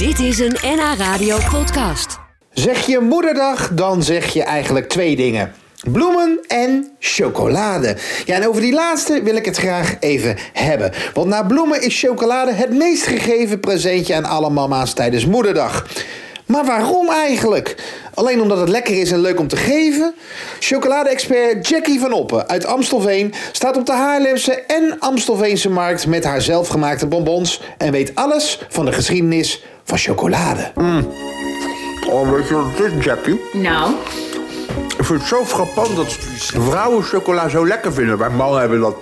Dit is een NH Radio podcast. Zeg je moederdag, dan zeg je eigenlijk twee dingen. Bloemen en chocolade. Ja, en over die laatste wil ik het graag even hebben. Want na bloemen is chocolade het meest gegeven presentje aan alle mama's tijdens moederdag. Maar waarom eigenlijk? Alleen omdat het lekker is en leuk om te geven? Chocolade-expert Jackie van Oppen uit Amstelveen staat op de Haarlemse en Amstelveense markt met haar zelfgemaakte bonbons en weet alles van de geschiedenis van chocolade. Oh, weet je wat het is, Jackie? Nou, Ik vind het zo frappant dat vrouwen chocola zo lekker vinden. Wij mannen hebben dat...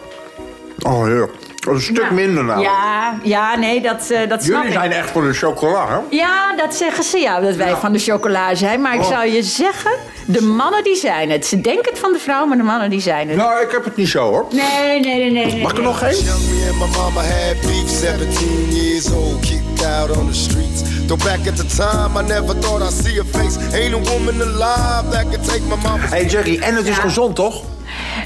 Oh, heerlijk. Een stuk nou, minder nou. Ja, ja nee, dat, eh, dat snap Jullie ik. zijn echt voor de chocola, hè? Ja, dat zeggen ze ja, dat wij van de chocola zijn. Maar ik Oh. zou je zeggen, de mannen die zijn het. Ze denken het van de vrouw, maar de mannen die zijn het. Nou, ik heb het niet zo, hoor. Nee, nee, nee, nee. nee. Mag ik er nog geen? Young me and my mama had beef, 17 years old, kicked out on the streets. Though back at the time, I never thought I'd see a face. Ain't a woman alive that could take my mama's Hé, hey, Jackie, en het is Ja. gezond, toch?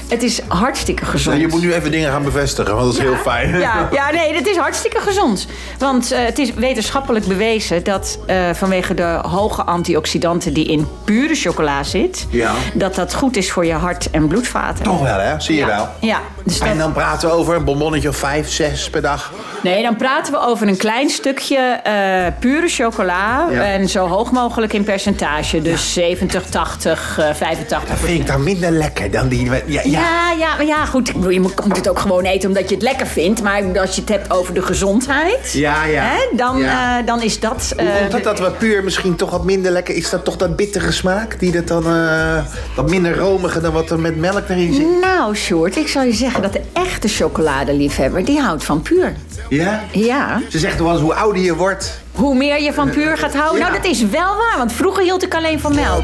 Het is hartstikke gezond. Je moet nu even dingen gaan bevestigen, want dat is heel fijn. Ja, ja, nee, het is hartstikke gezond. Want eh, het is wetenschappelijk bewezen dat eh, vanwege de hoge antioxidanten die in pure chocola zit, Ja. dat dat goed is voor je hart- en bloedvaten. Toch wel, hè? Zie je ja. wel. Ja, dus dat- En dan praten we over een bonbonnetje of vijf, zes per dag. Nee, dan praten we over een klein stukje eh, pure chocola. Ja. En zo hoog mogelijk in percentage. Dus 70, 80, eh 85. Dat vind ik dan minder lekker dan die... Ja, ja. Ja, ja, maar ja, goed. Ik bedoel, je moet, het ook gewoon eten omdat je het lekker vindt. Maar als je het hebt over de gezondheid, Ja, ja. Hè, dan, Ja. eh, dan is dat. Hoe eh, komt het dat wat puur misschien toch wat minder lekker is? Dat toch dat bittere smaak? Die dat dan eh, wat minder romige dan wat er met melk erin zit? Nou, Sjoerd, ik zou je zeggen dat de echte chocoladeliefhebber, die houdt van puur. Ja? Ja. Ze zegt wel eens hoe ouder je wordt. Hoe meer je van puur gaat houden. Ja. Nou, dat is wel waar, want vroeger hield ik alleen van melk.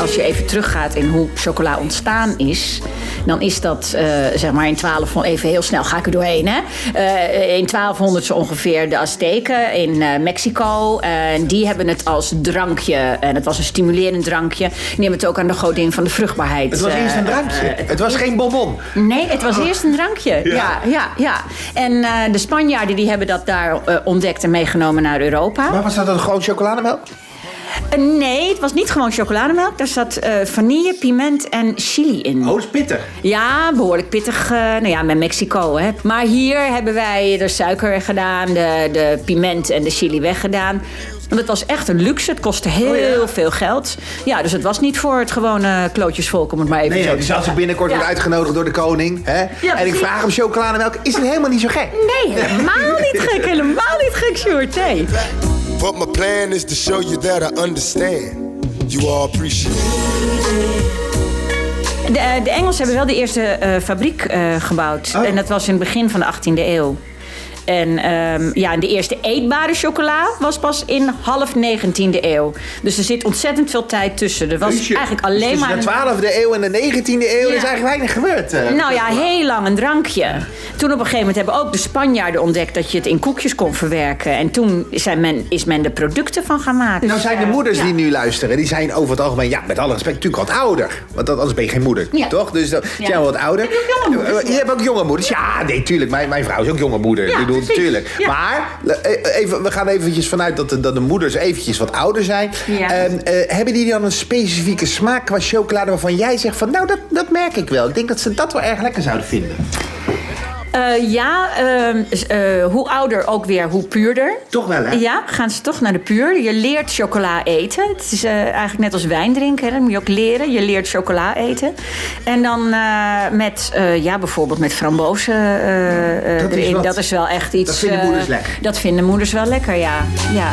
Als je even teruggaat in hoe chocola ontstaan is, dan is dat eh, zeg maar in 12 even heel snel ga ik er doorheen hè. Eh, in 1200 zo ongeveer de Azteken in eh, Mexico. En die hebben het als drankje en het was een stimulerend drankje. Die hebben het ook aan de godin van de vruchtbaarheid. Het was eerst een drankje. het was geen bonbon. Nee, het was eerst een drankje. Ja, ja, ja. En eh, de Spanjaarden die hebben dat daar eh, ontdekt en meegenomen naar Europa. Maar was dat dan gewoon chocolademelk? Eh, nee, het was niet gewoon chocolademelk. Daar zat vanille, piment en chili in. Oh, dat is pittig. Ja, behoorlijk pittig. nou ja, met Mexico. Hè. Maar hier hebben wij de suiker gedaan, de, de piment en de chili weggedaan. Want het was echt een luxe. Het kostte heel Oh veel geld. Ja, dus het was niet voor het gewone klootjesvolk, om het maar even Nee, zo nee, te die zal ze zeggen. binnenkort Ja. worden uitgenodigd door de koning. Hè? en ik vraag hem chocolademelk. Is het helemaal niet zo gek? Nee, helemaal niet gek. Helemaal niet gek, Sjoerd. Nee. but my plan is to show you that I understand. You all appreciate. De, eh, de Engelsen hebben wel de eerste eh, fabriek eh, gebouwd. Oh. En dat was in het begin van de 18e eeuw. En ehm, ja, en de eerste eetbare chocola was pas in half 19e eeuw. Dus er zit ontzettend veel tijd tussen. Er was Jeetje. eigenlijk alleen Dus maar... tussen een- de 12e eeuw en de 19e eeuw Ja. is eigenlijk weinig gebeurd. eh. Nou ja, heel lang een drankje. Toen op een gegeven moment hebben ook de Spanjaarden ontdekt dat je het in koekjes kon verwerken. En toen zijn men, is men de producten van gaan maken. Nou zijn de moeders ja. die nu luisteren, die zijn over het algemeen, ja, met alle respect, natuurlijk wat ouder. Want dat- anders ben je geen moeder, Ja. toch? Dus Ja. zijn wel wat ouder. Je hebt ook jonge moeders. Ja, nee, tuurlijk. Mijn, mijn vrouw is ook jonge moeder. Ja, ik bedoel, precies. tuurlijk. Ja. Maar eh, even, we gaan eventjes vanuit dat de, dat de moeders eventjes wat ouder zijn. Ja. Ehm, eh, hebben die dan een specifieke smaak qua chocolade waarvan jij zegt van, nou, dat, dat merk ik wel. Ik denk dat ze dat wel erg lekker zouden vinden. Eh, ja, ehm, eh, hoe ouder ook weer, hoe puurder. Toch wel, hè? Ja, gaan ze toch naar de puur. Je leert chocola eten. Het is eh, eigenlijk net als wijn drinken. Hè. Dat moet je ook leren. Je leert chocola eten. En dan met, ja, bijvoorbeeld met frambozen Dat is erin. wat. Dat is wel echt iets... Dat vinden moeders lekker. Dat vinden moeders wel lekker, ja. ja.